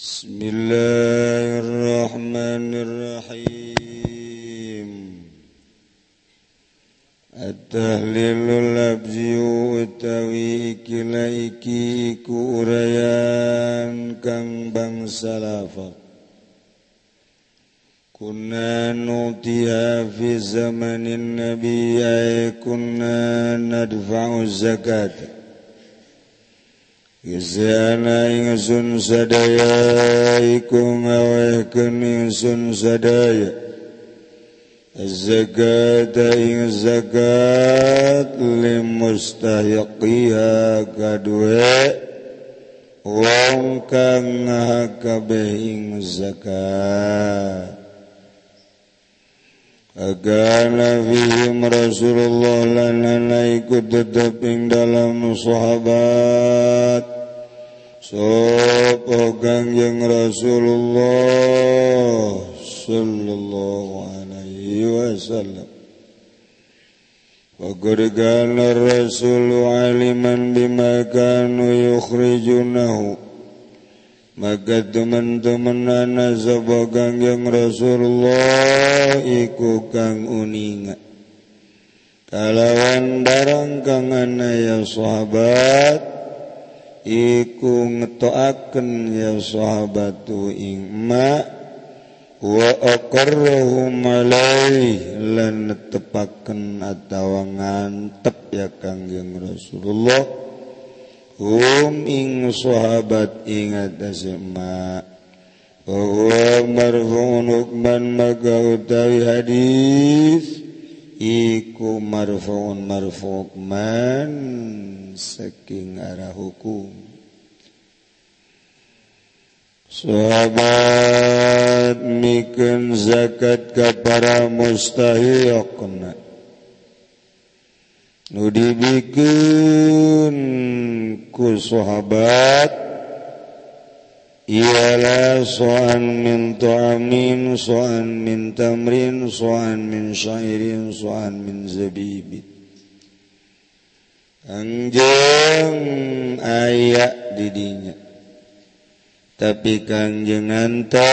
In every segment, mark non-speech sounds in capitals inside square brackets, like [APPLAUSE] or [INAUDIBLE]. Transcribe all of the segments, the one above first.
بسم الله الرحمن الرحيم. التهليل لبزي utawi لأيكي كوريان كان urayan kang كنا نوتيها في زمن النبي أي كنا ندفع الزكاة. Siana ingsun sadaya iku ngawehkeun ingsun sadaya. Zakat ing zakat limustahiqiha kadue wong kang ngakabeh ing zakat. Agana fihim Rasulullah lanana ikut tetap ing dalam sahabat. Sopo Kangjeng Rasulullah sallallahu alaihi wasallam. Faqad kana Rasul aliman bima kanu yukhrijunahu. Maka teman-teman anak sapa Kangjeng Rasulullah iku kang uninga. Kalawan barang kang anaya sahabat iku ngetoaken ya sahabatu ingma wa aqarrahum alaih lan netepaken atawa ngantep ya kangjeng Rasulullah. Hum ing sahabat ingat asma wa marfu'un hukman maka utawi hadis. iku marfuun marfu' man saking arah hukum. Sahabat mikeun zakat ka para mustahiqna. Nu ku sahabat ialah soan min ta'amin soan min tamrin soan min syairin soan min zabibin Kangjeng ayak didinya tapi kangjeng ngantep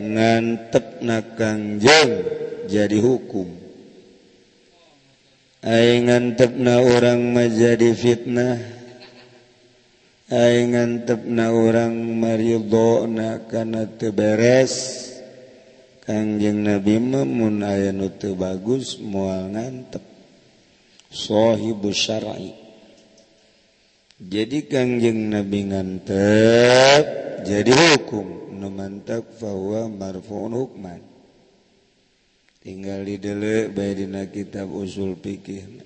ngantep na kangjeng jadi hukum. Ay ngantep na orang menjadi fitnah. ngantep na orang kana karena teberes Kangjeng Nabi Mamun aya nutu bagus mual ngantep. Sohibu syar'i. Jadi Kangjeng Nabi ngantep jadi hukum. Nu mantap bahwa marfu'un hukman. Tinggal di dele bae dina kitab usul fikih.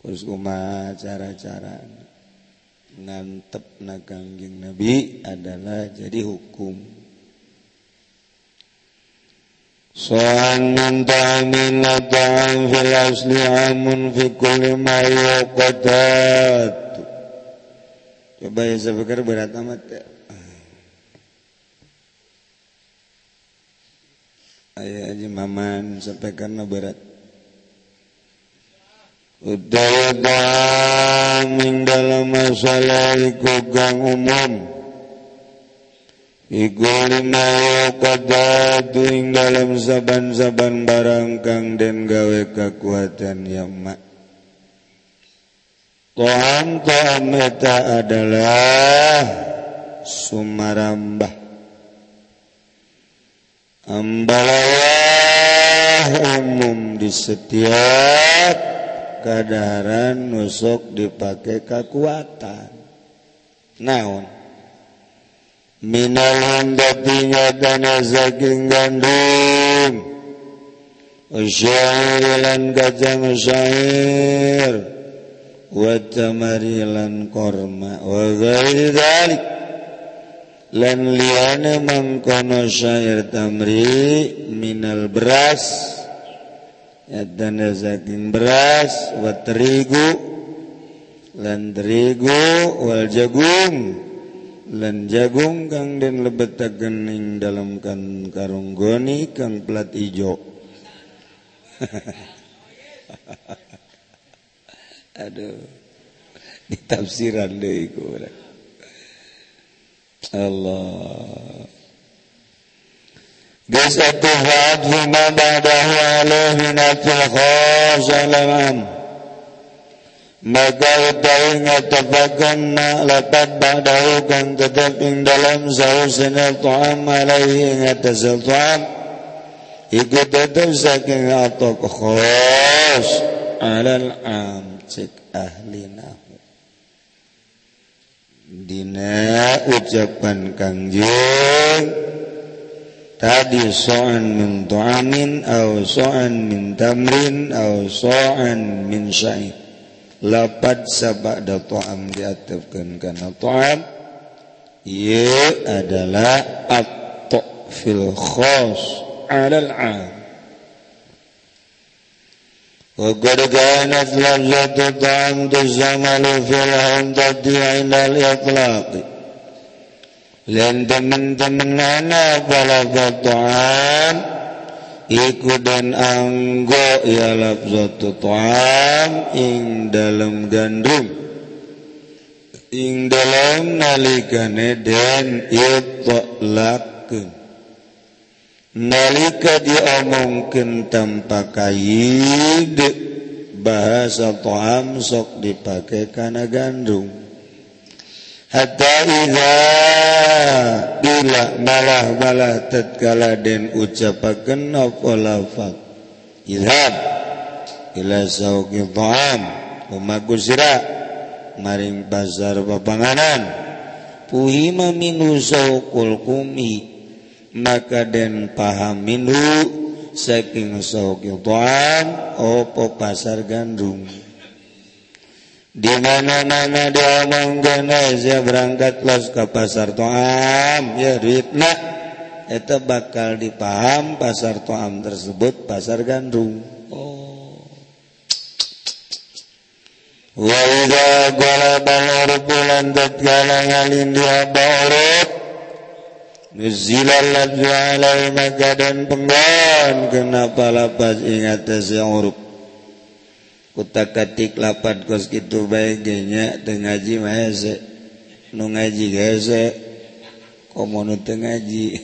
Terus kumaha cara-carana nantep nagangjing nabi adalah jadi hukum. Soalan ta'amin ta'am fil asli amun fi kulli ma yuqadat Coba ya saya pikir berat amat ya. Ayah aja maman sampai karena berat. Udang dalam masalah iku gang umum Iku linawa kadatu ing dalam saban-saban barang kang den gawe kekuatan yang mak. Toham toham eta adalah sumarambah. Ambalawah umum di setiap keadaran nusok dipakai kekuatan naon? Minalhandatinya tanah saking gandum. Usyairilan kacang usyair watamarilan korma. Wa ghairi dhalik lan liane mangkono syair tamri minal beras. Dan saking beras wa terigu lan terigu wal jagung lan jagung kang den lebetaken ing dalam kan karung goni kang plat ijo. [LAUGHS] Aduh ditafsiran deh Allah بسته فيما بعده عليه من التلخاص لمن Maka utawi ngatafakun lapat ba'dahu kan tetap ing dalam sahusinil ta'am alaihi ngatasil ta'am Iku tetap saking atok khos alal am cik ahlinahu Dina ucapan kangjeng tadi so'an min tu'amin au so'an min tamrin au so'an min sya'id lapat sabak da tu'am diatafkan kana tu'am ia adalah at-to' fil khas alal 'am وقد كانت لفظة الطعام تستعمل في الحنطة عند الإطلاق dan temen-temenana balagatan iku dan anggo ya lafzatu ta'am ing dalam gandum. Ing dalam nalikane den itlaqun nalika diomongkeun tanpa kaid bahasa ta'am sok dipake kana gandum. hatta idza bila malah bala tatkala den ucapaken apa lafaz? Idhab ila sauqi ta'am umaku sira maring pasar papanganan puhima minhu sauqul kumi maka den paham minhu saking sauqi ta'am apa pasar gandum. di mana-mana diomongkan aja berangkat los ke pasar toam. Ya duitna itu bakal dipaham pasar toam tersebut pasar gandum oh. Wa idza ghalaba al-urbulan tatkala ngalin dia baurut nuzilal ladzu alai maka dan penggan. Kenapa lapas ingat si urub kutak-katik lapan kos gitu baik jenya teu ngaji mah hese. Nu ngaji hese komo nu teu ngaji?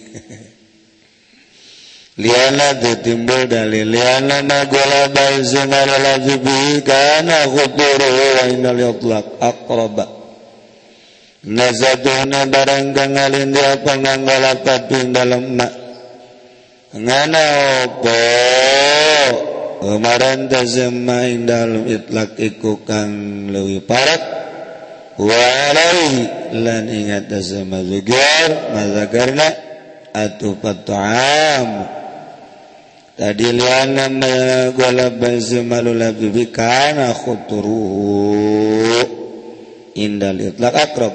[LAUGHS] Liana teu timbul dalil liana ma gola bae zumar lazi bihi kana khuturu wa inal yutlaq aqraba. Nazatuhna barang kang alin dia panganggalapat dalam mak ngana opo? Umarantazamma ing dalam itlak iku kang leuwih parat wa alaihi lan ingat tazamma zugar mazakarna atu patu'am tadi liana magwala bazumalu labibi kana khuturuhu indal itlak akrab.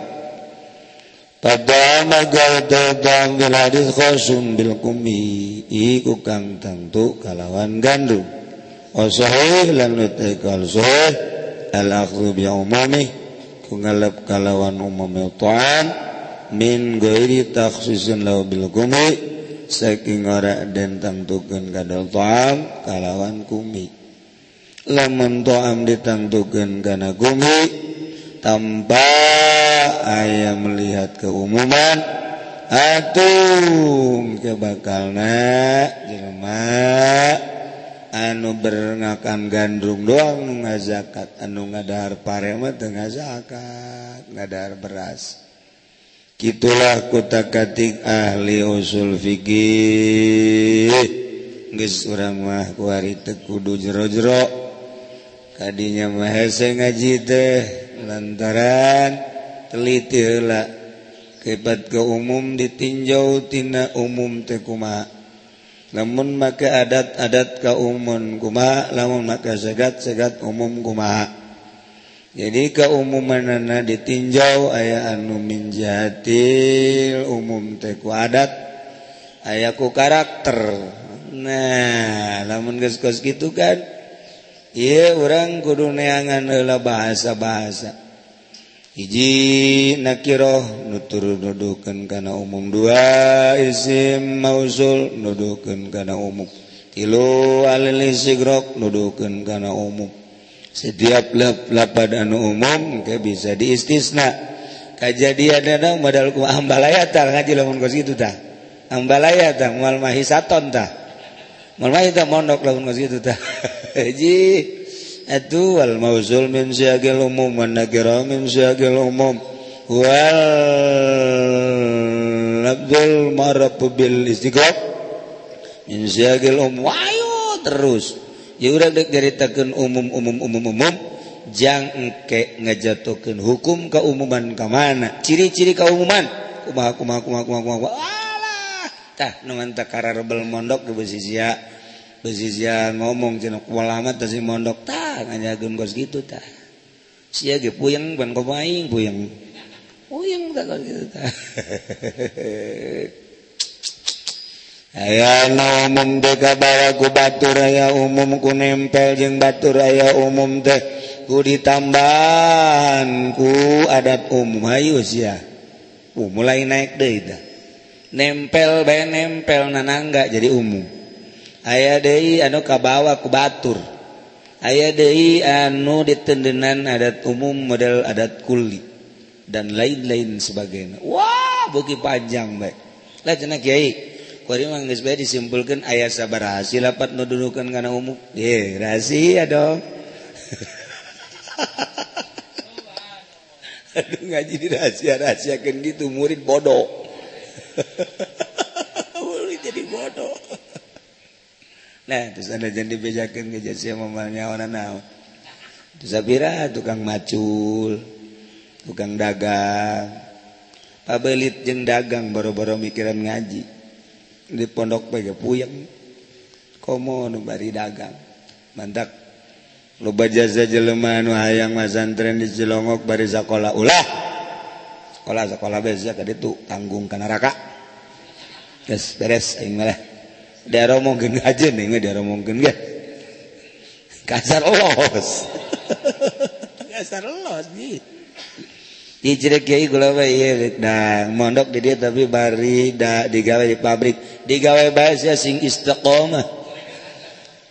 Padama magal dam bil hadis khosum bil kumi iku kang tentu kalawan gandum Wasahih lan nutekal zuhih Al-akhdu bi'umumih Kungalab kalawan umumil ta'am Min gairi takhsisin lau bil gumi Saking ora dan tangtukan kadal ta'am Kalawan kumi Lamun ta'am ditangtukan kana gumi Tanpa ayam melihat keumuman Atum kebakalna jelma anu berngakan gandum doang nu ngazakat. Anu ngadahar parema teu ngazakat ngadahar beras. Kitulah kutakatik ahli usul fikih. Geus urang mah ku ari teu kudu jero-jero. Kadinya mah hese ngaji teh lantaran teliti heula. Kebat ke umum ditinjau tina umum teh kumaha? namun maka adat-adat kaumun kuma namun maka segat-segat umum kuma. Jadi keumumanana ditinjau aya anu minjatil umum teku adat ayaku karakter. Nah namun ges-kos gitu kan iya orang kudu neangan bahasa-bahasa. hiji nakiroh nutur nuduken kana umum. Dua isim mausul nuduken kana umum. Tilu alil sigrok nuduken kana umum. Setiap lapad anu umum ke bisa diistisna. Kajadian ada modal ku ambalaya ngaji lamun kos gitu tah. Ambalaya tah mual mahisaton tah. Mual mahita mondok lamun kos gitu tah. [LAUGHS] Hiji. wal mauzul min siagil umum wan nakira min siagil umum. Wal nabdul marafu bil istiqab min siagil umum. Ayo terus. Ya udah dek ceritakan umum umum umum umum. Jang engke ngejatuhkan hukum keumuman ke mana? Ciri-ciri keumuman. Kumaha kumaha kumaha kumaha kumaha alah tah nu takarar rebel mondok ke besisia bezizian ngomong jenok teh tadi mondok tak hanya gengos gitu tak sia ge puyeng ban komaing puyeng puyeng tak kalau gitu tak [LAUGHS] Aya umum deka ku batur aya umum ku nempel jeung batur aya umum teh ku ditambahan ku adat umum hayu sia. Uh, mulai naik deui teh. Nempel bae nempel nanangga jadi umum. aya De anu kabawa kubatur aya De anu ditendenan adat umum model adat kuli dan lain-lain sebagainya. Wah buki panjang baik lah ayah kiai aya sabar hasil dapat nu karena kana umum. Ye rahasia dong. [LAUGHS] Aduh ngaji di rahasia-rahasiakeun gitu murid bodoh. [LAUGHS] Nah, terus ada jadi bejakan ke jasa mamanya orang naon. Terus apira tukang macul, tukang dagang. Pabelit jeng dagang baru-baru mikiran ngaji. Di pondok bae puyeng. Komo nu bari dagang. Mantak loba jaza jelema nu hayang masantren di Cilongok bari sakola ulah. Sekolah sakola beza tadi tuh tanggung ke neraka. Yes, beres aing mah diaromongkeun aja nih diaromongkeun gak kasar los [LAUGHS] kasar los nih. Hijrah kiai gula bae nah mondok di dia tapi bari da digawe di pabrik. Digawe bae sing istiqomah.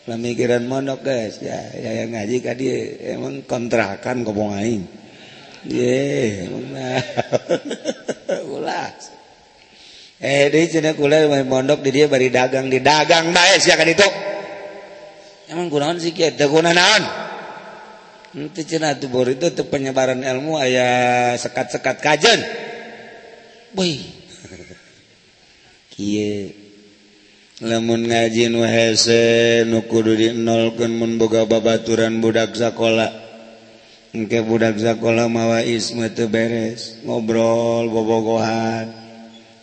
Pemikiran mondok guys. Ya ya yang ngaji kadi emang kontrakan kobong aing. Ye emang [LAUGHS] ulah eh deh cina kula mondok di dia bari dagang di dagang bae sih kan itu. Emang kunaon sih kia teu guna naon? Itu cina tuh bor itu tuh penyebaran ilmu ayah sekat-sekat kajen. Boy kia lamun ngaji nu hese nu kudu dienolkeun mun boga babaturan budak sakola. Engke budak sakola mawa isme teu beres ngobrol bobogohan.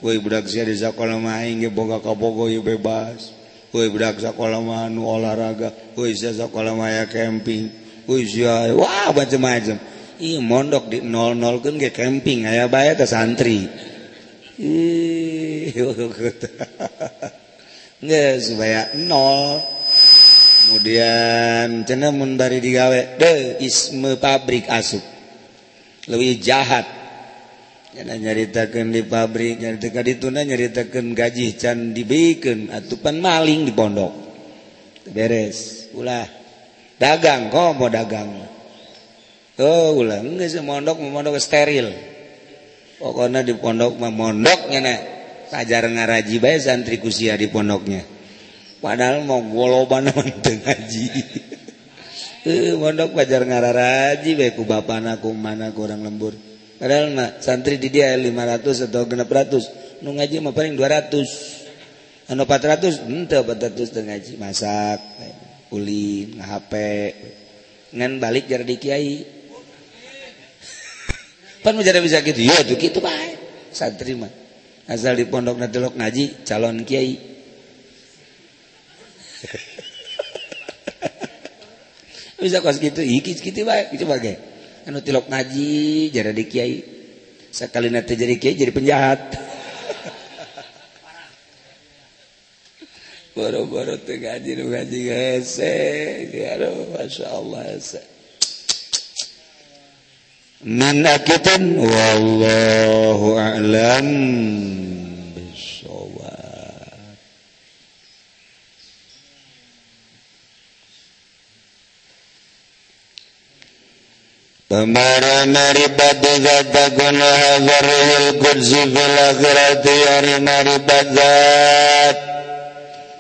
woi budak sia di sekolah main ge boga kabogo ye bebas. Woi budak sekolah mah nu olahraga. Woi sia sekolah mah ya camping. Woi sia wah macam-macam ieu mondok di nol-nol kan ge camping aya bae teh santri. Ih [LAUGHS] supaya nol. Kemudian cenah mun bari digawe de isme pabrik asup. Lebih jahat. nyaritakan di pabrik nyaritakan dituna nyaritakan gaji can dibikin atupan maling di pondok. Beres ulah. Dagang kok mau dagang. Oh ulah enggak sih mondok mondok steril. Pokoknya di pondok mah mondoknya nih sajar ngaraji bae santri kusia di pondoknya. Padahal mau goloban [LAUGHS] menteng ngaji. Eh mondok pajar ngararaji bae ku bapana ku mana kurang lembur. Padahal mah santri di dia 500 atau 600 nu ngaji mah paling 200 anu 400 henteu 400 teu ngaji. Masak ulin HP ngan balik jar di kiai. [LAUGHS] Pan menjadi bisa gitu. Ya tuh gitu bae santri mah. Asal di pondok delok ngaji calon kiai. [LAUGHS] Bisa kos gitu? Iki gitu baik gitu bagai anu tilok ngaji jadi di Kiai. Sekali nanti jadi Kiai jadi penjahat. [LAUGHS] Baru-baru tuh ngaji nu ngaji hese aduh masya Allah hese man akitan wallahu a'lam. Pemaribat zata guna hazarul kursi fil akhirati ari maribat zat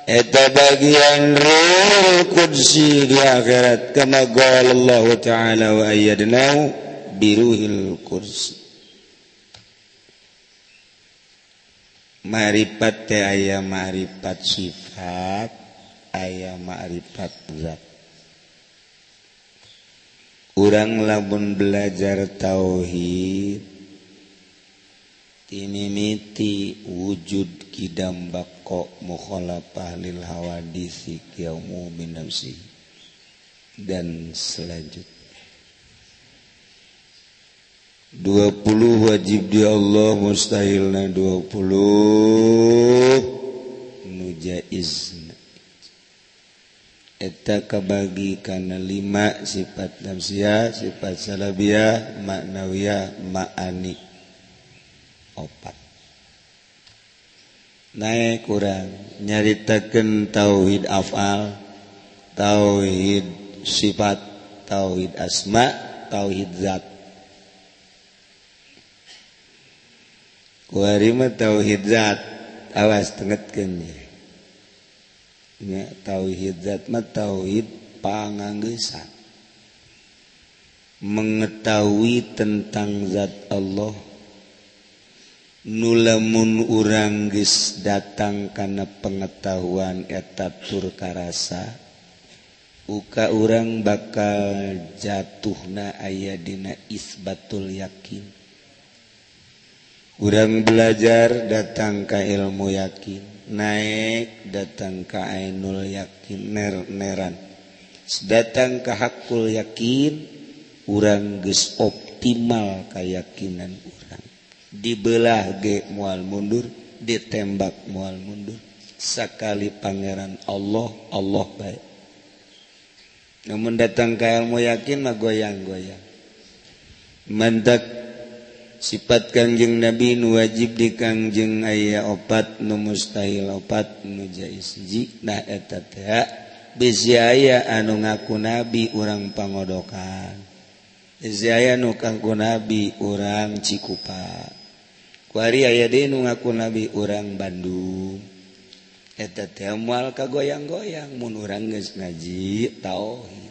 Eta bagian ruhul kursi di akhirat. Kama qala Allah ta'ala wa ayyadnahu biruhil kursi Maripat teh ayah marifat sifat Ayah marifat zat. Orang labun belajar tauhid timimiti wujud kidam bako mukhalafah lil hawadisi qiyaumu min nafsi. Dan selanjutnya. 20 wajib di Allah mustahilna 20 nujaiz ka bagi karena 5 sifat nafsia sifat salaabiah maknawiyah maani. Opat. Naik kurang. Nyaritakan tauhid afal tauhid sifat tauhid asma tauhid zat. Tauhid zat. Awas tengetkannya Ya, tauhid zatma tauhid panganggesan mengetahui tentang zat Allah. Nulamun urang geus datang karena pengetahuan eta tur karasa uka urang bakal jatuhna aya dina isbatul yakin. Urang belajar datang ka ilmu yakin. naik datang ke Ainul yakin ner neran. Datang ke hakul yakin urang geus optimal keyakinan orang dibelah ge mual mundur ditembak mual mundur. Sekali pangeran Allah Allah baik. Namun datang ke ilmu yakin mah goyang-goyang. Mendak sifat Kangjeng Nabi nu wajib di Kangjeng aya opat nu mustahil opat nujaisji nah eta besi aya anu ngaku nabi urang pangodokan. Besi aya nu kangku nabi urang Cikupa. Kuari aya de nu ngaku nabi urang Bandung. Eta teh moal kagoyang-goyang mun urang geus ngaji tauhid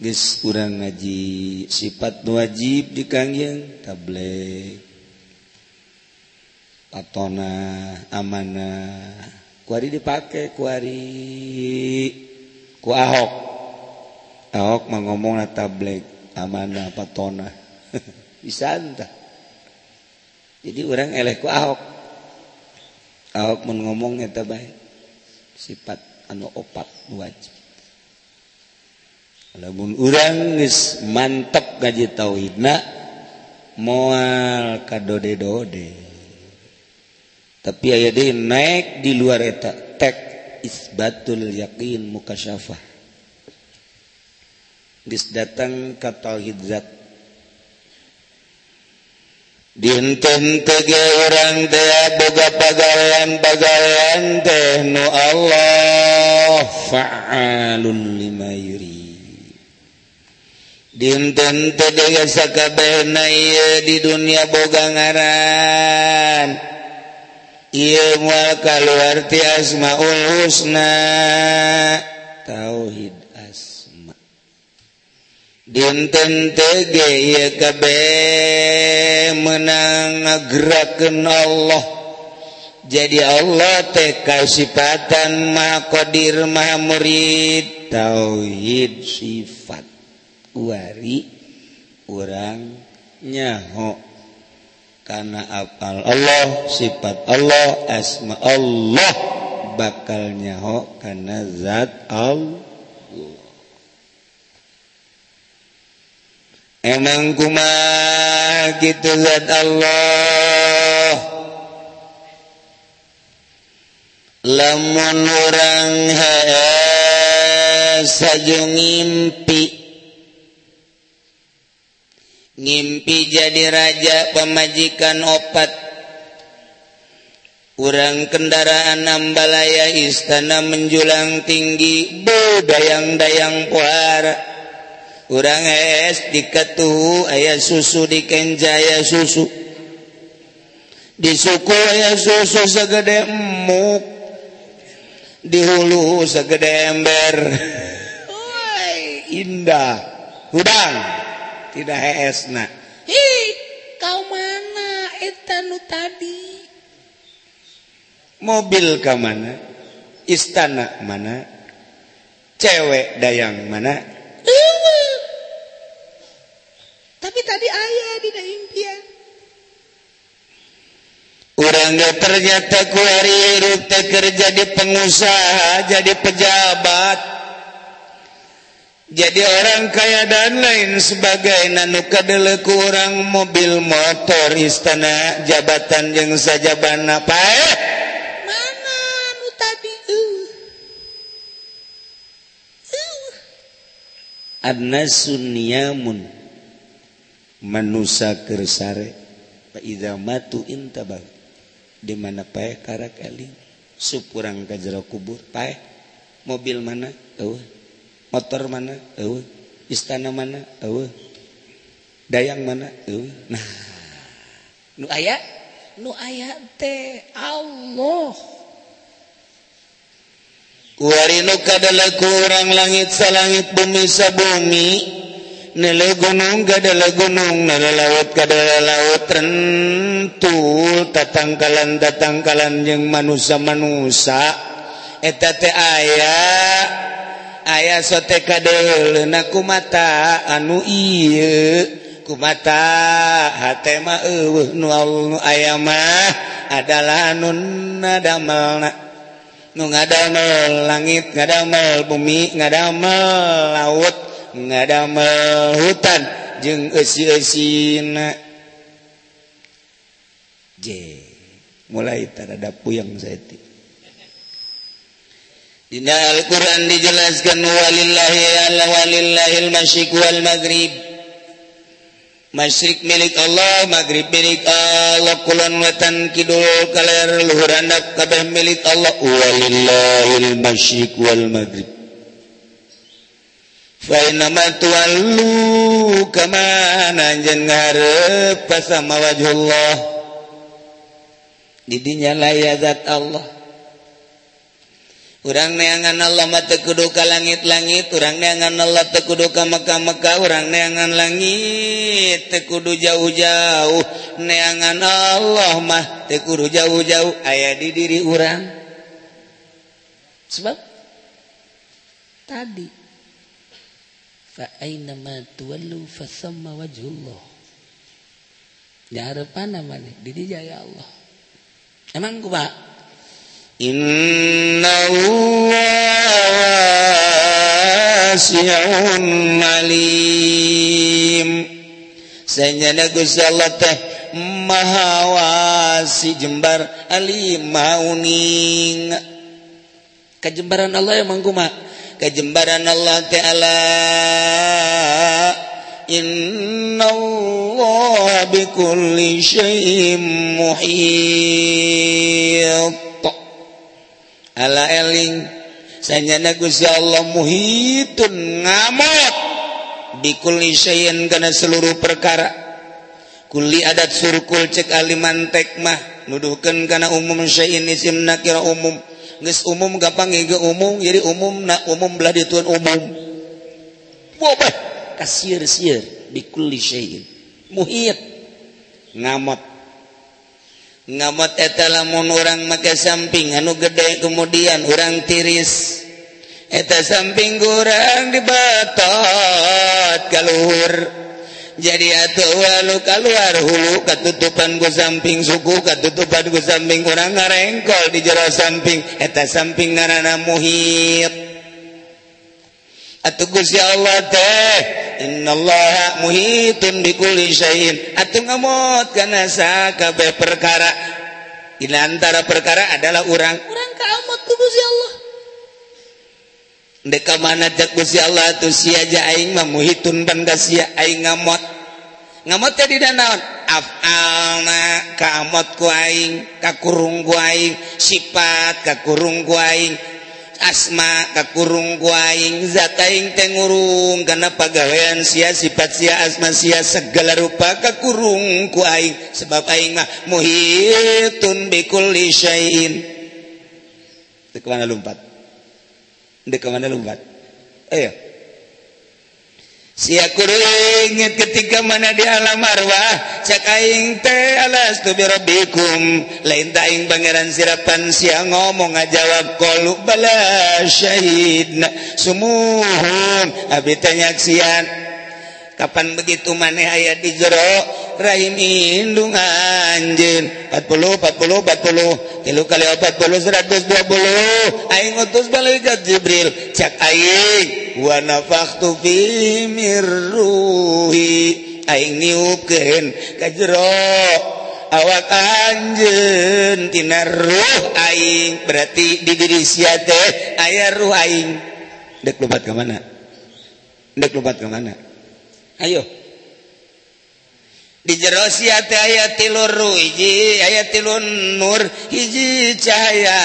tauhi kurang ngaji sifat wajib di Kangng tablet patona amanah kuari dipakai kuari ku Ahok. Ahok ngomong tablet amanah patona. [LAUGHS] Bisa entah jadi orang elehku Ahok. Ahok ngomongnya terbaik sifat anu opat wajib namun orang mantap gaji tauhidna moal kadode-dode. Tapi aya deui naik di luar eta tek isbatul yakin mukasyafah. Geus datang ka tauhid zat. Dinten tege urang teh boga pagawean-pagawean teh nu Allah fa'alun lima yuri dinten tedesakabeh di dunia boga ngaran ia mual ti asmaul husna. Tauhid asma. Dinten tege ieu kabeh ngagerakeun Allah. Jadi Allah teh kasipatan maha qadir ma murid. Tauhid sifat. Wari orangnyaho karena apal Allah sifat Allah asma Allah bakal nyaho karena zat Allah. Emang kuma gitu zat Allah? Lamun orang sajung ngimpi ngimpi jadi raja pemajikan opat. Kurang kendaraan Ambalaya istana menjulang tinggi budayang-dayang puara kurang es diketu ayah susu di kenjaya susu. Di suku ayah susu segede emuk di hulu segede ember. [LAUGHS] Indah. Hudang. tidak hesna kau mana etanu tadi? Mobil ke mana? Istana mana? Cewek dayang mana? Ewa. tapi tadi ayah tidak impian Orang ternyata ku hari hirup kerja di pengusaha jadi pejabat. jadi orang kaya dan lain sebagai nanukadele kurang mobil motor istana jabatan yang sajaban apa eh? mana nu tadi uh. uh. adna sunyamun niyamun manusa kersare faida matu intabal di mana pae karak eling supurang ka kubur pae mobil mana eueuh motor mana? Ewe. istana mana? Ewe. dayang mana? Nah. nu aya? Nu aya teh Allah. Kuarinu kadala kurang langit salangit bumi sabumi Nele gunung kadala gunung Nele laut kadala laut Rentul tatangkalan tatangkalan yang manusia manusia Eta te ayah aya sote kaku mata anu ku matama ayamah adalah nun nadamel nu ngadamel langit ngadamel bumi ngadamel laut ngadamel hutan jeung eusi-eusina. Je mulai terhadap puyang saeutik Dina Al-Quran dijelaskan maghrib. Masyrik milik Allah magrib milik Allah. Kulon wetan kidul kaler luhur handap kabeh milik Allah. Walillahil masyriq wal maghrib. Fa inama tuwallu kama nanjen sama wajhullah. Didinya layazat Allah. Neangan Allah mata kuduka langit-langit orang neangan Allah tekuduka Mekah-mekah orang neangan langit tekudu jauh-jauh. Neangan Allah mah tekudu jauh-jauh. Ayah di diri orang sebab? Tadi. Fa aina ma tuwallu fasamma wajhullah. Ya harapan namanya di dia ya Allah. Emang ku pak إنه واسع عليم. Senyana Gusti Allah teh maha wasi jembar alim mauning. Kajembaran Allah yang mangguma kajembaran Allah taala. Inna Allah bikulli syai'in muhit. ala eling. Sanyana Gusti Allah muhitun ngamot. Bikuli syai'in kana seluruh perkara. Kuli adat surkul cek aliman tekmah nuduhkeun kana umum syai'in isim nakira umum. Geus umum gampang ge umum jadi umum na umum belah dituan umum. Bobah kasir sieur bikuli syai'in muhit. Ngamot. ngamoteta lamun orang maka samping anu gede kemudian orang tiris. Eta samping kurang dibatot kalur jadi atuh walu keluar hulu ketutupan ku samping suku ketutupan ku samping kurang ngarengkol di jero samping. Eta samping ngarana muhit. Guya Allah teh Inallah muhiun dikulisain Atuh ngemot kanakabeh perkara. Di antara perkara adalah orang orang kaamot ku Gusti Allah. Deka mana cek Gusti Allah tuh si aja aing mah muhitun bangga sia aing ngamot. Ngamot jadi danaon? Afalna kaamot ku aing kakurung ku aing sifat kakurung ku aing. asma kakurung kuing zataing tengurung karena pagawean sia sifat sia asma sia segala rupa kakurung kuing sebab aing mah muhitun bikulli syai'in. Dek mana lompat dek mana lompat ayo. siangit ketika mana di alam arwah cakaing teh alas tu birobikum. Lain taing pangeran sirapan siang ngomong ngajawab kolu bala syahid sumuhun. Abi tanyaksian Kapan begitu maneh ayat di jero? Rahimndung anjeun. 40 40 40 kilo kali 40 120 aing utus balik Jibril. Cak aing wa nafaktu fi mirruhi aing niupkeun ka jero. Awak anjeun tina ruh aing berarti di diri sia teh aya ruh aing. Dek lompat ke mana? Dek lompat ke mana? Ayo. Di jero jerosia aya tiluruji aya tilun Nur hiji cahaya.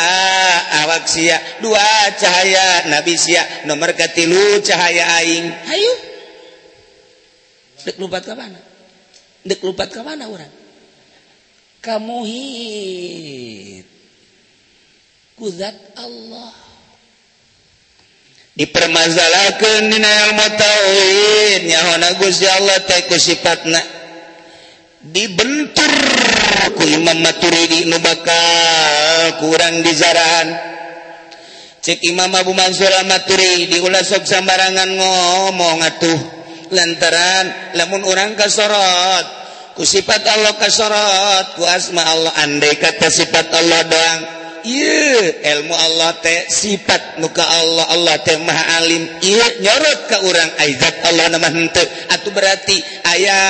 Awak sia dua cahaya nabi sia nomor katilu cahaya aing. Ayo. Dek lupat ke mana? Dek lupat ke mana orang kamu hit kuzat Allah. dipermasalahkan dina ilmu tauhid nyahona Gusti Allah teh sifatna dibentur ku Imam Maturidi nu bakal kurang dizarahan. Cek Imam Abu Mansur Al-Maturidi ulah sok sambarangan ngomong atuh. Lantaran lamun orang kasorot ku sifat Allah kasorot ku asma Allah andai kata sifat Allah doang. ilmu Allah teh sifat muka Allah Allah teh maha alim. Ieu nyorot ka urang aizat Allah nama henteu. Atuh berarti aya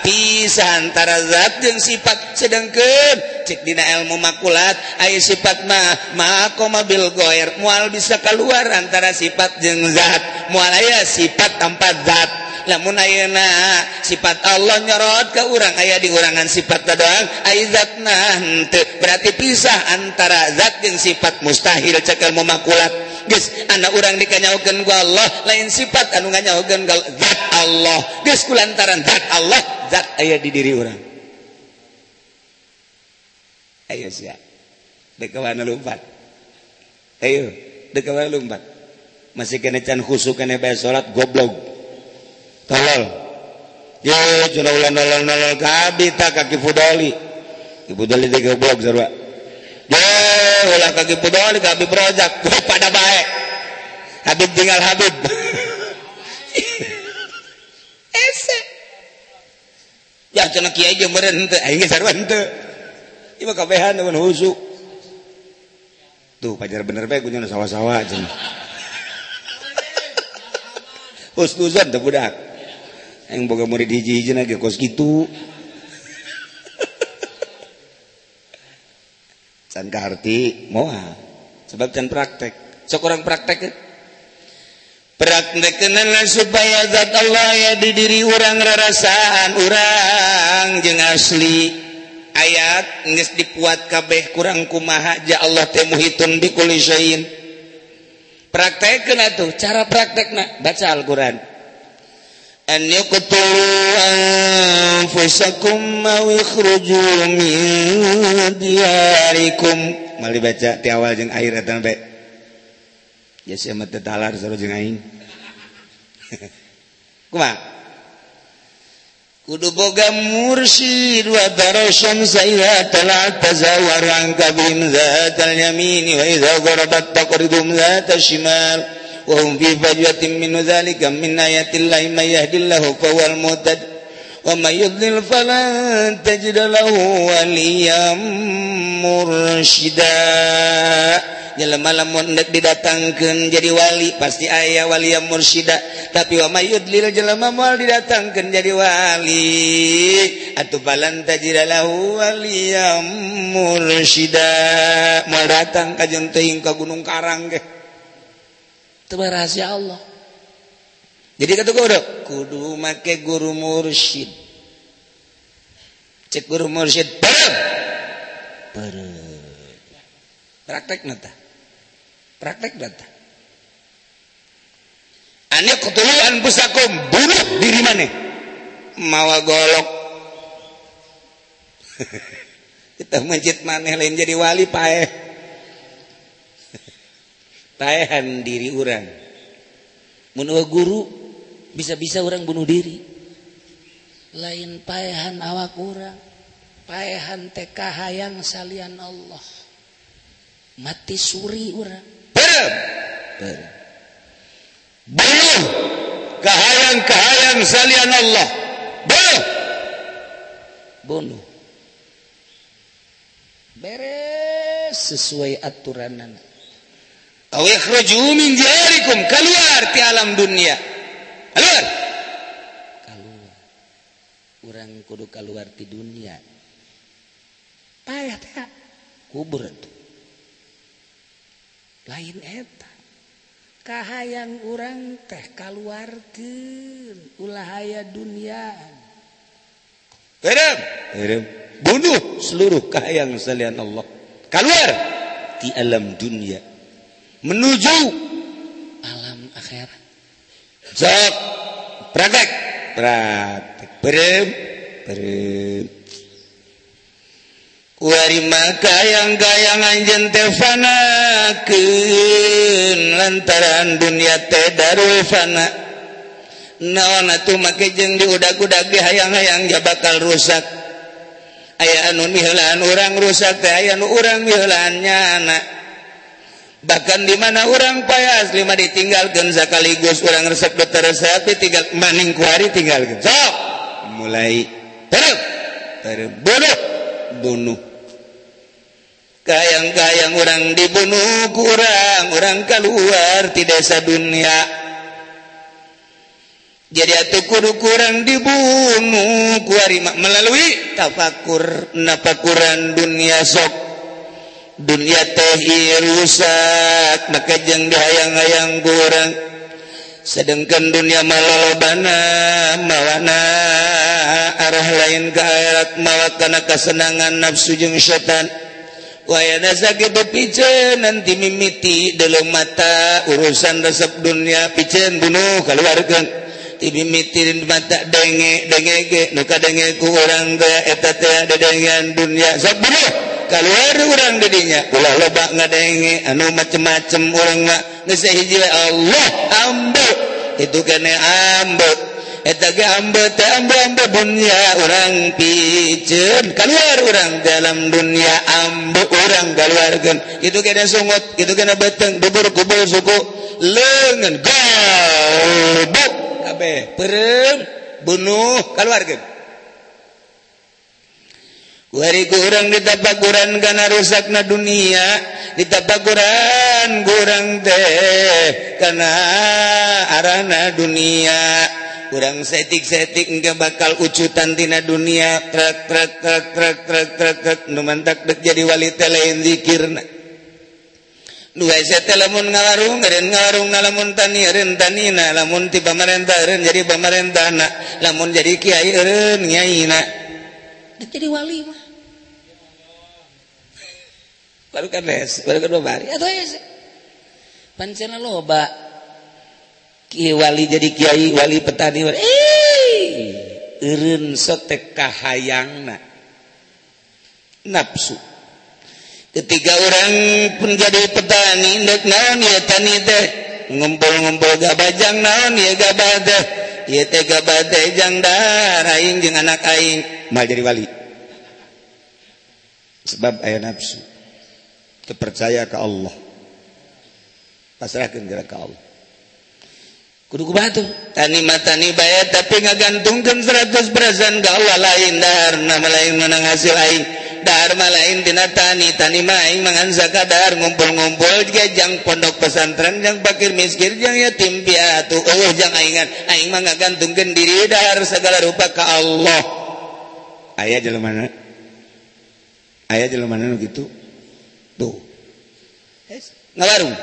pisah antara zat jeung sifat sedengkeun. Cek dina ilmu makulat ayah sifat mah maha koma bil goer. Moal bisa keluar antara sifat jeung zat. Moal aya sifat tanpa zat. Namun ayeuna sifat Allah nyorot ke urang aya di urangan sifat doang aizat nah henteu. Berarti pisah antara antara zat yang sifat mustahil cekal memakulat. Guys anak orang dikanyaukan ku Allah lain sifat anu nganyaukan zat Allah. Guys kulantaran zat Allah zat ayah di diri orang ayo siap dekawana lompat. Ayo dekawana lompat. Masih kena can khusuk kena bayar sholat goblok. Tolol. Yo cuna ulan nolol nolol kabita kaki fudoli. Ibu dali goblok sarwa ulah kaki budol ke projak pada baik. Habib tinggal Habib. [LAUGHS] Ese. Ya cina kiai jeung meureun teu aing geus sarua henteu ieu kabehan mun husu. Tuh pajar bener bae kunyana sawah-sawah cenah [LAUGHS] husnuzon teu budak aing boga murid hiji-hiji ge kos kitu can kaharti moal sebab can praktek. Sok orang praktek eh? praktekkenalah supaya zat Allah ya di diri orang rarasaan. Orang jeung asli. Ayat geus dipuat kabeh kurang kumaha ja Allah teh muhitun praktek praktekkeun atuh cara praktekna. Baca Al-Qur'an. An yaqtulu anfusakum aw ikhruju min diyarikum mali baca ti awal jeung akhir eta be ya sia mah teu talar sarua jeung kudu boga mursyid wa darasyan sayya talat tazawar an kabim zatal yamini wa idza gharabat taqridum zatal shimal وهم في فجوة من ذلك من آيات الله من يهد الله فهو المهتد ومن يضلل فلن تجد له وليا مرشدا jelema lamun hendak didatangkeun jadi wali pasti aya wali yang mursyida tapi wa mayudlil jelema moal didatangkeun jadi wali atuh balan tajidalahu waliyam mursyida moal datang ka jeung teuing ka gunung karang ge rahasia Allah. Jadi kata kudu kudu make guru mursyid. Cek guru mursyid bareng praktek nata? Praktek data aneh ketuluan pusakum bunuh diri mana mawa golok. [LAUGHS] Kita masjid maneh lain jadi wali paeh paehan diri orang menua guru bisa-bisa orang bunuh diri lain paehan awak orang paehan TKH yang salian Allah mati suri orang Berem. Berem. Bunuh kahayang-kahayang salian Allah. Bunuh. bunuh beres sesuai aturan anak Aw ikhruju min diyarikum keluar ti alam dunia. Keluar. Keluar. Urang kudu keluar ti dunia. Payah teh kubur tuh. Lain eta. Kahayang urang teh kaluarkeun ulah aya dunia. Terem, terem. Bunuh seluruh kahayang salian Allah. Keluar di alam dunia. menuju alam akhirat sok praktek praktek berem berem Wari maka yang gayangan jente fanakeun lantaran dunia teh darul fana. Naon atuh make jeung diudag-udag di hayang-hayang ja bakal rusak. Aya anu miheulaan urang rusak teh aya nu urang miheulaan nyana. bahkan di mana orang payas lima ditinggalkan sekaligus orang resep dokterati tinggal maning kuari tinggal so, mulai terus terus bunuh bunuh. Kayang-kayang orang dibunuh kurang orang keluar di desa dunia. Jadi atuh kudu kurang dibunuh kuari melalui tafakur napakuran dunia sok. dunia teh rusak maka jeng dihayang-hayang kurang. Sedangkan dunia malalobana mawana arah lain ke akhirat mawa karena kesenangan nafsu jeung setan. Wayana sakit pijen nanti mimiti dalam mata urusan resep dunia pijen bunuh keluarkan mimiti mitirin mata denge denge ge nuka denge ku orang gaya eta teh dedengan dunia sok bunuh! keluar orang dedinya ulah loba ngadenge anu macem-macem orang mah geus hiji Allah ambe itu kene ambe eta ge ambe teh ambe ambe dunia orang piceun keluar orang dalam dunia ambe orang keluarkeun itu kene sungut itu kene beteng bubur kubur suku leungeun galbu kabeh perem bunuh keluarkeun Wari kurang ditapakuran karena rusak na dunia ditapakuran kurang teh karena arana dunia. Kurang setik-setik enggak bakal ucutan tina dunia trak trak trak trak trak trak trak nu mantak dek jadi wali teh lain zikirna. Dua sete lamun ngawarung eren ngawarung na lamun tani eren tanina lamun ti pamarentah eren jadi pamarentahna lamun jadi kiai eren nyaina jadi wali mah baru kan les baru kan babari atau ya pancena loba. Kiai wali jadi kiai wali petani. Wali eh eureun sotek kahayangna. Nafsu ketika orang pun jadi petani ndek naon ya tani teh? Ngumpul-ngumpul gabajang naon ya teh? Ieu teh gabah teh jang dar aing jeung anak aing. Mal jadi wali. Sebab aya nafsu terpercaya ke Allah. Pasrahkan ke Allah. Kudu kubatu tani matani bayar tapi ngagantungkan 100% ke Allah lain. Dar nama lain menang hasil aing. Dar malain tina tani tani maing mangan zakadar ngumpul-ngumpul juga jang pondok pesantren jang pakir miskin jang yatim piatu. Oh jang aingan. Aing mah ngagantungkan diri dar segala rupa ke Allah. Ayah jalan mana? Ayah jalan mana gitu tuh yes. ngawarung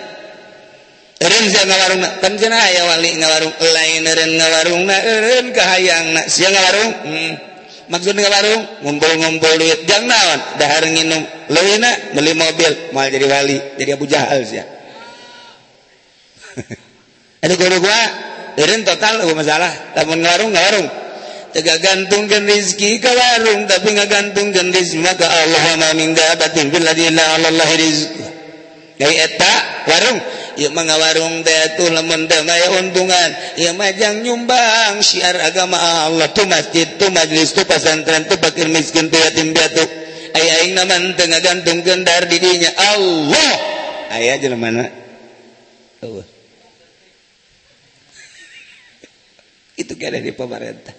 Renza ngawarung na kan cenah aya wali ngawarung lain eren ngawarung na eren kahayang na sia ngawarung hmm. maksud ngawarung ngumpul-ngumpul duit. Jang naon? Dahar nginum. Leuwina beli mobil. Mal jadi wali jadi Abu Jahal sia. [LAUGHS] Aduh guru gua eren total gua masalah. Tapi ngawarung ngawarung gagantungkan rizki ke warung tapi ngagantungkan rizki. Maka Allah ma min dabatin Bila ladzi Allah rizki. Dari eta warung. Ya mah warung teh atuh lamun teh ya untungan. Ya majang nyumbang syiar agama Allah. Tu masjid tu majlis tu pesantren tu fakir miskin tu yatim piatu. Ayah aing naman Tengah gantungkan dar didinya. Allah! Aya mana? Allah. [LAUGHS] Itu kada di pemerintah.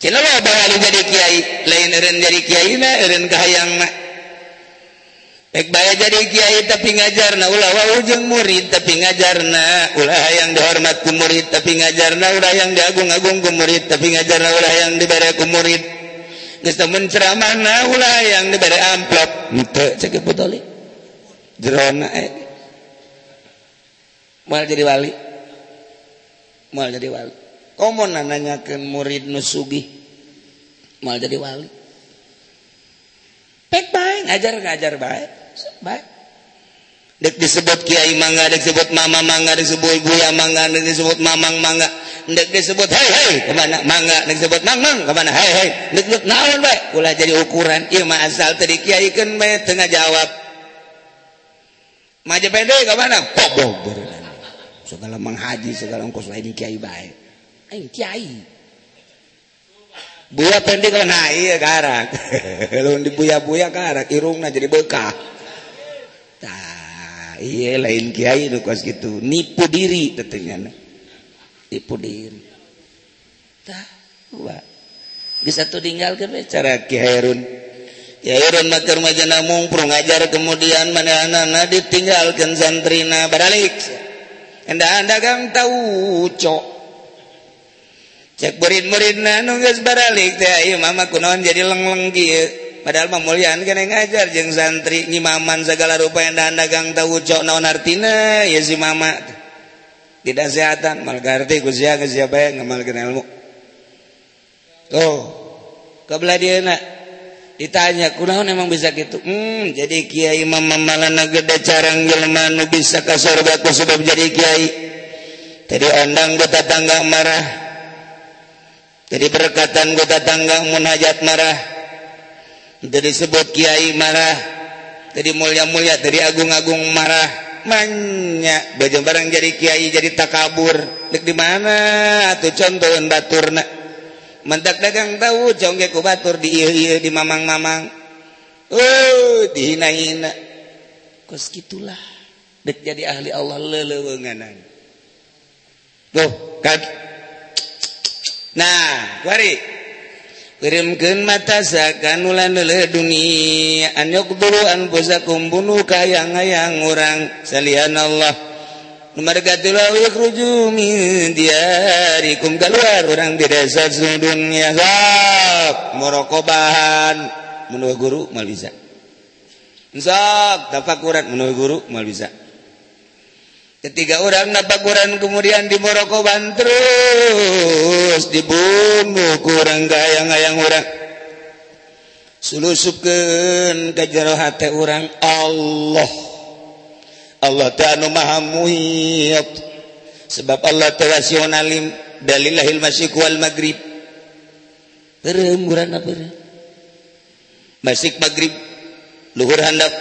jadi Kyai lain jadi Kyai baik jadi Kyai tapi ngajar na ujung murid tapi ngajar na ulah yang dihormat ku murid tapi ngajar na ulah yang diagung-agung ku murid tapi ngajar na ulah yang diberi ku murid. Geus teu ceramah na ulah yang diberi amplop. Henteu cek putoli. Jerona eh. Mal jadi wali. Mal jadi wali. Komo nanyakeun murid nu sugih mal jadi wali. Pek baik. Ngajar ngajar baik. Baik. Dek disebut kiai mangga dek disebut mama mangga dek disebut buya mangga dek disebut mamang mangga. Dek disebut hei hei ke mana mangga. Dek disebut mang mang ke mana hei hei. Dek disebut naon baik? Ulah jadi ukuran. Iya mah asal tadi kiai kan baik tengah jawab. Maja pede ke mana kobog segala menghaji segala ongkos lain kiai baik buaya pendek kan nah iya karak lu di buaya buaya karak irungna jadi bekah tah iya lain kiai lu kos gitu nipu diri katanya nipu diri. Tah wah bisa tuh tinggalkan cara kiai Yairun makar majana mungprung ngajar kemudian mana anak ditinggalkan santrina balik Anda anda kang tahu cok murid-murid nunggu baralik mama kunaon jadi leng-leng kieu. Padahal mamulian kena ngajar jeung santri nyimaman segala rupa yang anda gang tahu cok naon artina ya si mama tidak sehatan mal garti ku sia geus sia bae ngamalkeun ilmu. Oh kabelah dia nak ditanya kunaon emang bisa gitu? Hmm jadi kiai mama malana gede carang jelema nu bisa ka surga ku sebab jadi kiai. Tadi ondang gota tangga marah jadi berkatan kota tangga munajat marah. Jadi sebut kiai marah. Jadi mulia-mulia dari agung-agung marah. Banyak. Baju barang jadi kiai jadi takabur. Dek di mana? Tuh contohin batur nak. Mentak dagang tahu congke ku batur di iya iya di mamang-mamang. Oh dihina-hina kos gitulah. Dek jadi ahli Allah lelewenganan tuh kan Nah kirimkan mata kanulan dunia. Anyokduruan pusa kumbunuh kayang ayang orang salian Allah mergatilah ruju min diarikum keluar orang di desa dunia sok morokobahan. Menurut guru mal bisa sok tafakurat menurut guru mal bisa ketiga orang napakuran kemudian di Morokoban terus dibunuh kurang gayang-gayang orang. Sulusukeun ke jero hati orang Allah. Allah ta'ala maha muhiyat sebab Allah terasionalim dalilahil masyik wal maghrib. Terum urang apa perem masyik maghrib luhur handap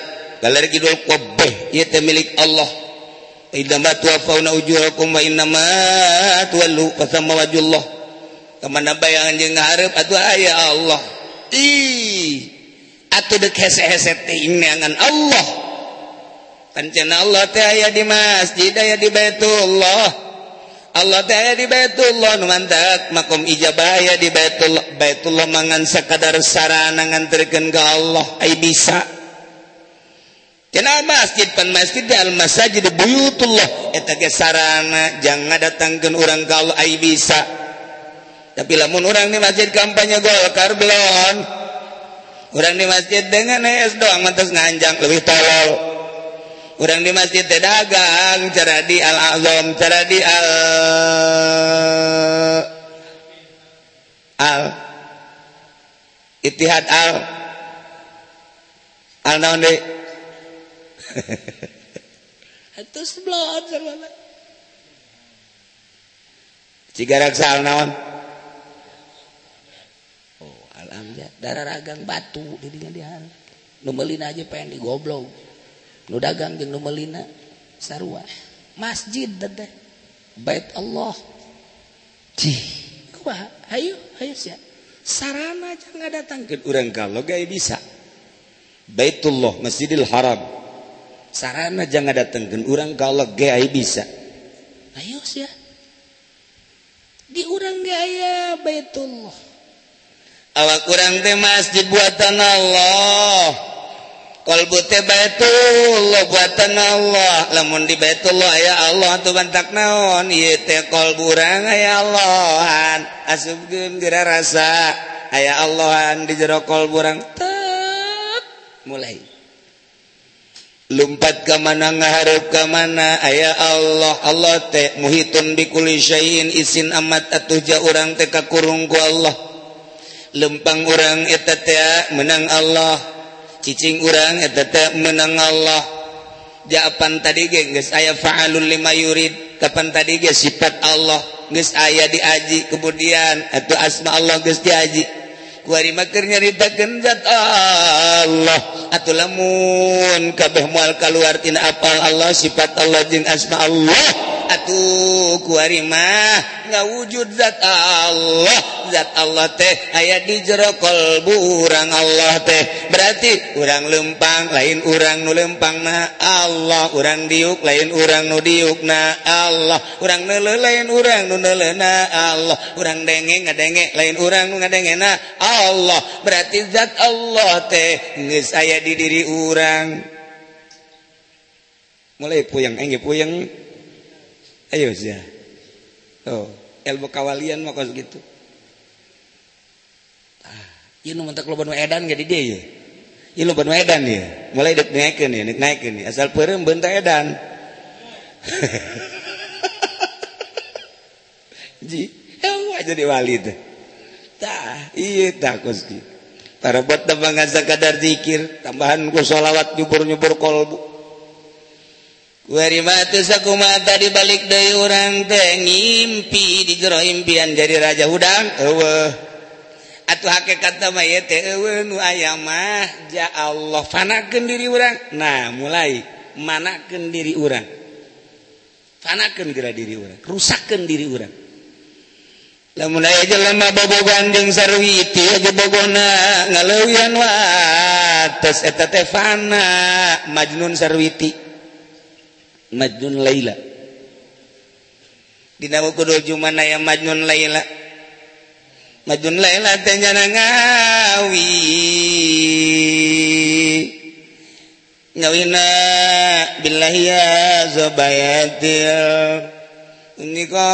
galeri kidul kobeh ieu milik Allah. Idama tuwafawna ujurakum wa innama tuwallu fasama wajullah. Ke mana bayangan jeung ngahareup atuh aya Allah. Ih atuh dek hese-hese teh inangan Allah. Pancena Allah teh aya di masjid aya di Baitullah. Allah teh aya di Baitullah nu mantak makom ijabah aya di Baitullah. Baitullah mangan sakadar sarana nganterkeun ka Allah ai bisa Kenal masjid pan masjid al masjid buyutullah eta ge sarana jangan datangkeun urang ka Allah ai bisa. Tapi lamun urang di masjid kampanye Golkar belum Urang di masjid dengan es doang mantas nganjang lebih tolol. Urang di masjid teh dagang cara di al azam cara di al al Itihad al al naon deui [LAUGHS] naon? Oh, darah ragang batu dirinya dihan numelina aja pengen digoblok. Nu dagang jeung numelina sarua. Masjid dedeh bait Allah. Cih. Kumaha hayu hayu sia. Sarana aja nggak datang. Ke urang kalau gak bisa. Baitullah Masjidil Haram. sarana jangan datangkan orang kalau gay bisa. Ayo ya di orang gaya baitullah. Awak kurang teh masjid buatan Allah. Kalbu teh baitullah buatan Allah. Lamun di baitullah ya Allah tuh bantak naon? Ieu teh kalbu urang ya Allahan. Asupkeun geura rasa. Aya Allahan di jero kalbu urang. Mulai. lumpat ke mana ngaharep ke mana aya Allah. Allah teh muhitun bikuliyain izin amat atuh ja orang TK kurungku Allah. Lempang orang eteta menang Allah. Cicing orang eteta menang Allah. Japan tadi geng saya faalul lima yurid kapan tadi ge sifat Allah guys aya diaji kemudian atau asma Allah guys diaji. warimakirnya didagen zat Allah. Atau lamun kabeh mual keluar tina apal Allah sifat Allah jin asma Allah. atuh kuarimah nggak wujud zat Allah. Zat Allah teh aya di jero kalbu urang Allah teh. Berarti urang lempang lain urang nu lempang na Allah. Urang diuk lain urang nu diuk na Allah. Urang nele lain urang nu nele na Allah. Urang denge ngadenge lain urang nu ngadenge na Allah. Berarti zat Allah teh geus aya di diri urang. Mulai puyeng engge puyeng. Ayo ya oh ilmu kawalian mah kos gitu ah ieu nu mentak loba edan jadi dia ya ieu loba nu edan ya mulai dek naikeun ya naikeun ya asal peureum bentar edan. [LAUGHS] Ji eueuh jadi wali teh tah iya tah kos para buat tambahan kadar zikir tambahan ku sholawat nyubur-nyubur kolbu Werimakumata dibalik dari orang tengimpi di jero impian jadi raja hudang atuh hake kata may ayamah ja Allah panakeun diri orang nah mulai manakeun diri orang Panakeun gerak diri orang rusaken diri orang lamun aja lama bobogan jeung sarwiti aja bogona ngalewian wates eta teh fana majnun sarwiti. Majnun Laila. Dina buku doju mana yang Majnun Laila. Majnun Laila tanyana ngawi Ngawina billahi ya zobayatil Niko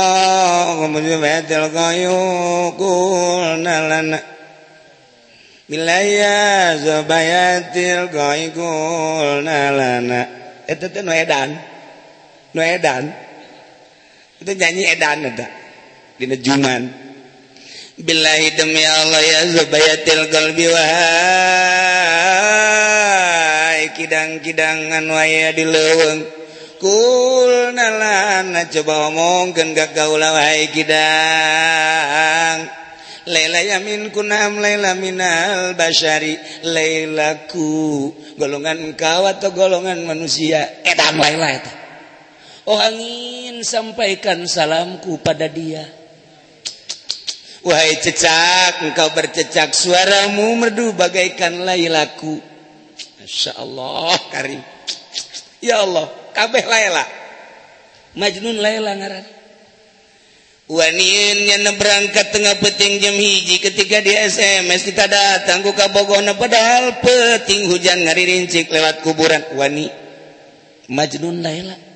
kemudian betul kayu kulnalana Bilaya zobayatil kayu kulnalana Itu tuh edan. Edan. Itu nyanyi edan ada di juman billahi demi Allah ya zubayatil qalbi wahai kidang-kidangan waya di leuweung kul nalana coba omongkeun ka kaula wahai kidang. Laila yamin kunam Laila minal bashari Lailaku golongan engkau atau golongan manusia. Edan Laila itu Oh angin sampaikan salamku pada dia. Wahai cecak engkau bercecak suaramu merdu bagaikan lailaku Masya Allah karim. Ya Allah kabeh laila Majnun laila ngaran. Wanin yang berangkat tengah peting jam hiji ketika di SMS kita datang ku kabogona padahal peting hujan ngari rincik lewat kuburan. Wani Majnun laila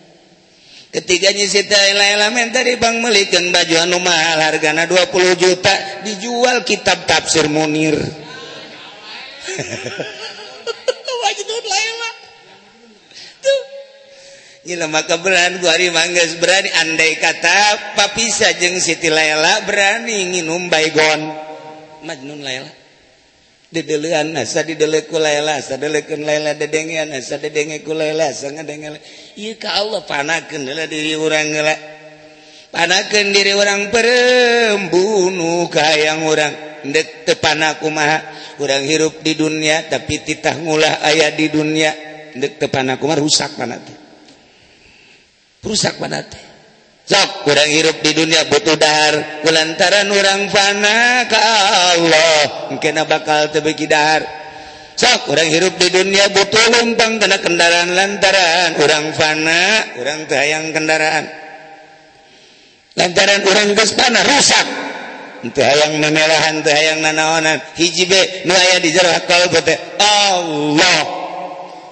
ketiganya sitamen tadi Bang melikan baju anu mahal hargana 20 juta dijual kitab tafsir Munir. [LAUGHS] Maka berani gua hari manggas berani. Andai kata papisa jeng Siti Laila berani nginum baygon. Majnun Laila dideluan asa didele ku laila asa delekeun laila dedengean asa dedenge ku laila asa ngadenge ieu ka Allah panakeun heula diri urang heula panakeun diri urang perembunuh kayang urang. Teu panak kumaha? Urang hirup di dunia tapi titah ngulah aya di dunia. Teu panak kumaha? Rusak panate rusak panate Sok kurang hirup di dunia butuh dahar lantaran orang fana ka Allah. Mungkin bakal tebeki dahar. Sok kurang hirup di dunia butuh lumpang kena kendaraan lantaran. Orang fana orang tayang kendaraan. Lantaran orang gas panah rusak. Untuk hayang memelahan teu hayang nanaonan. Hiji be nu aya di jero akal Allah.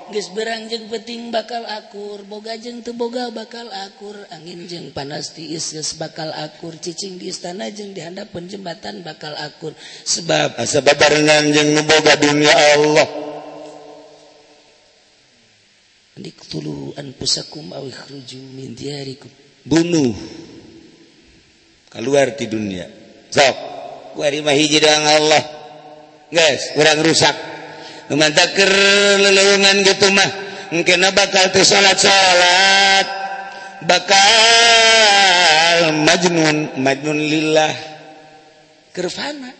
Ges berang jeng peting bakal akur boga jeng teboga bakal akur. Angin jeng panas tiis ges bakal akur cicing di istana jeng di penjembatan bakal akur. Sebab ah, sebab barengan jeng nuboga dunia Allah. Diktulu tulu anpusakum awi khruju min diarikum. bunuh. Keluar di dunia. Sok wari mah hiji Allah. Guys kurang rusak mantaker lelungan gitu mah. Mungkin bakal tuh salat salat bakal majnun majnun lillah. Kerfana.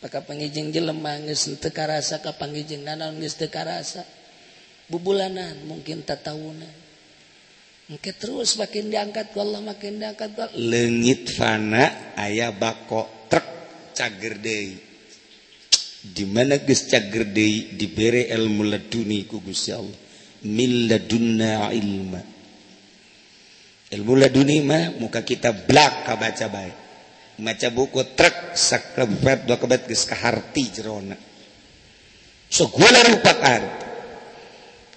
Maka pengijing jelema geus teu karasa ka pangijing naon geus teu karasa bubulanan mungkin tatawunan mungkin terus makin diangkat Allah makin diangkat Allah leungit fana aya bako truk cager deui dimana gede dibere ilmu laduni ku Gusti Allah. Milladunna ilma. Ilmu laduni mah muka kita blak kabaca baik maca buku truk sakrepet dua kebet geus kaharti jerona. Segala so, rupa arti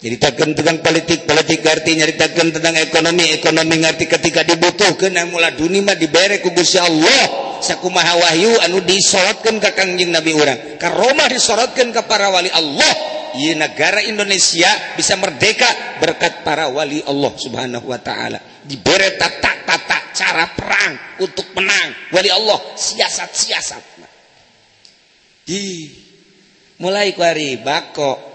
ceritakan tentang politik politik arti nyaritakan tentang ekonomi ekonomi ngerti ketika dibutuhkan ilmu laduni mah dibere ku Gusti Allah. Sakumaha wahyu anu disorotkan ke kangjing Nabi orang ke Roma disorotkan ke para wali Allah. Iya negara Indonesia bisa merdeka berkat para wali Allah subhanahu wa ta'ala. Diberi tata-tata cara perang untuk menang. Wali Allah siasat-siasat. Di mulai kuari bako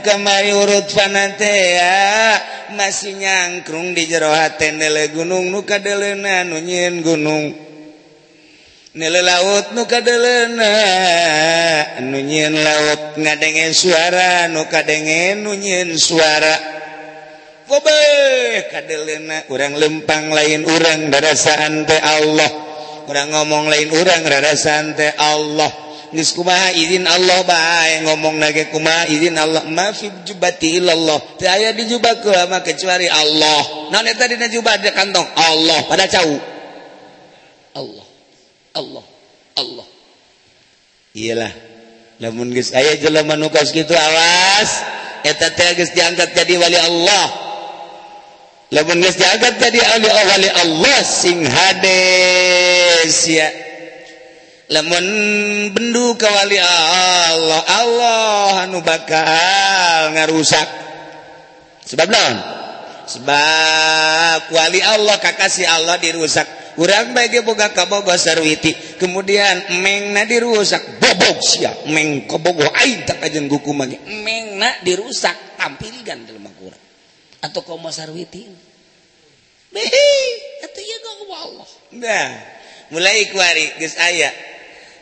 kamari urut fanatea masih nyangkrung di jeroha tendele gunung nu kadelena nu gunung. Nele laut nu kadelena nu laut. Ngadengen suara nu kadengen nunyiin suara. Kobe kadelena. Urang lempang lain urang darasaan teh Allah. Urang ngomong lain urang darasaan teh Allah. kumaha izin Allah bae ngomong nage kumaha izin Allah. Mafid jubati illallah. Teu aya di jubah mah kecuali Allah. Naon eta dina jubah di kantong Allah. Pada cau. Allah Allah Allah. Iyalah lamun geus aya jelema nu kaos kitu awas. Eta teh geus diangkat jadi wali Allah. Lamun geus diangkat jadi wali oh, Allah sing hades ya lemon bendu kewali Allah Allah anu bakal ngarusak. Sebab non sebab wali Allah kakasih Allah dirusak. Kurang bagi boga kabogo sarwiti. Kemudian mengna dirusak. Bobok sia meng kabogo aing tak ajen guku magi mengna dirusak tampilkan dalam Al-Quran atau kaum sarwiti. Behi, itu ya Allah. Nah, mulai kuari, geus ayah.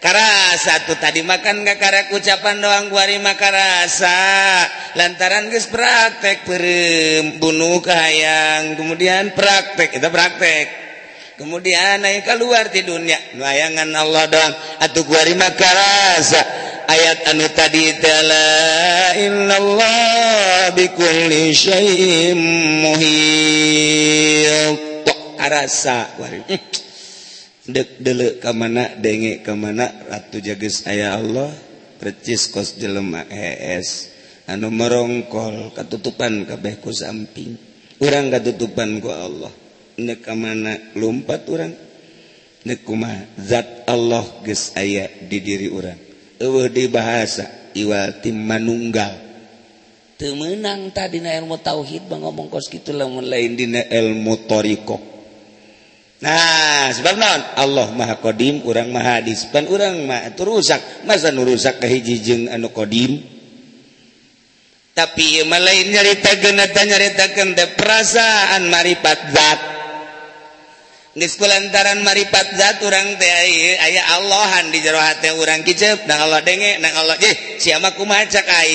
karasa. Satu tadi makan kakara ucapan doang guari makarasa lantaran guys praktek perem bunuh kahayang kemudian praktek kita praktek. Kemudian naik keluar di dunia. Layangan Allah doang. Atau guari makarasa ayat anu tadi tala illallah bikulli syai'im muhit. Karasa guari dele ke mana denge ke mana Ratu jages aya Allah precis kos jelema es anu merongkol ketutupan kabehku samping urang ketutupan ku Allah. Nek ke mana lompat urang nek kuma zat Allah ges aya di diri urang. Eueuh di bahasa iwati manunggal. Temenang tadi na ilmu tauhid bang ngomong kos kitu lamun lain dina ilmu torikoh Nah sebab naon? Allah maha Qdim orang mahadis pan orang ma rusak masa nurusak kehijijeng anu Qdim tapi lain nyarita geneta nyaritakan de perasaan maripat zat. Di maripat zat orang teh Allahan di jero hati orang kicep nang Allah denge nang Allah eh siapa ku ai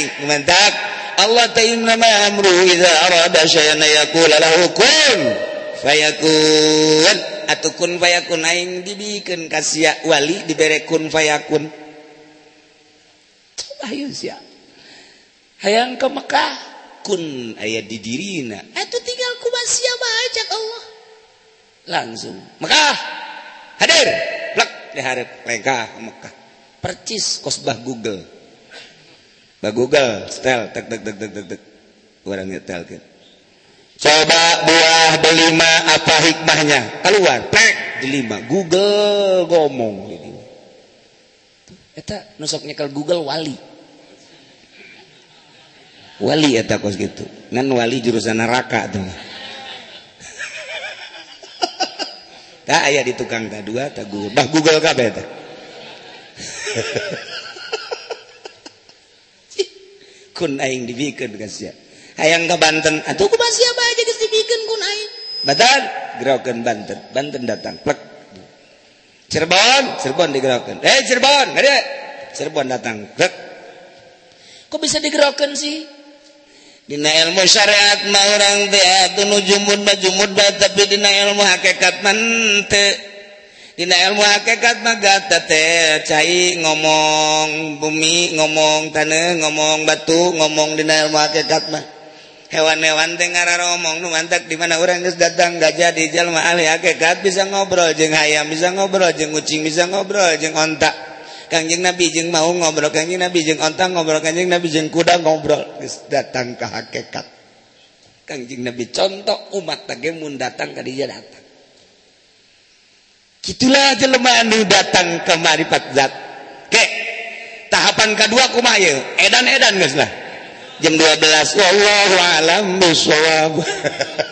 Allah ta amru idza arada syai'an yaqul lahu kun fayakun. Ataukun fayakun aing dibikin kasih wali diberekun fayakun. Ayo siap hayang ke Mekah kun ayat di dirina. Itu tinggal kubah siapa aja Allah. Langsung Mekah hadir. Plak diharap lengkah Mekah. Percis kosbah Google. Bah Google setel tek tek tek tek tek tek. Orang nyetel kan coba buah delima apa hikmahnya? Keluar. Plek. Delima. Google ngomong eta nusok nyekel Google wali. Wali eta kos gitu. Ngan wali jurusan neraka tuh. [LAUGHS] Tak ayah di tukang tak dua tak Google. Bah Google kabeh eta [LAUGHS] kun aing dibikin kasih hayang ke Banten atuh ku masih batal gerakan Banten. Banten datang. Plek. Cirebon. Cirebon digerakan eh Cirebon. Ada Cirebon datang. Plek. Kok bisa digerakan sih? Dina ilmu syariat mah orang teh ah, atuh nu jumud mah jumud tapi dina ilmu hakikat mah teu dina ilmu hakikat mah gata teh cai ngomong bumi ngomong tanah ngomong batu ngomong dina ilmu hakikat mah. hewan-hewan Tengararomong numantak dimana orang datang gak jadi Jalma ahli hakikat bisa ngobrol jeng ayam bisa ngobrol jeng kucing bisa ngobrol jeng ontak kanjeng Nabi jeng mau ngobrol kanjeng Nabi jeng ontak ngobrol kanjeng Nabi jeng kuda ngobrol datang ke hakikat kanjeng Nabi contoh umat tage mun datang ke dia datang Itulah jelema anu datang ke marifat zat. Ke tahapan kedua kumaha? Edan-edan geus lah. Jam 12 wallahu alam bisawab [LAUGHS]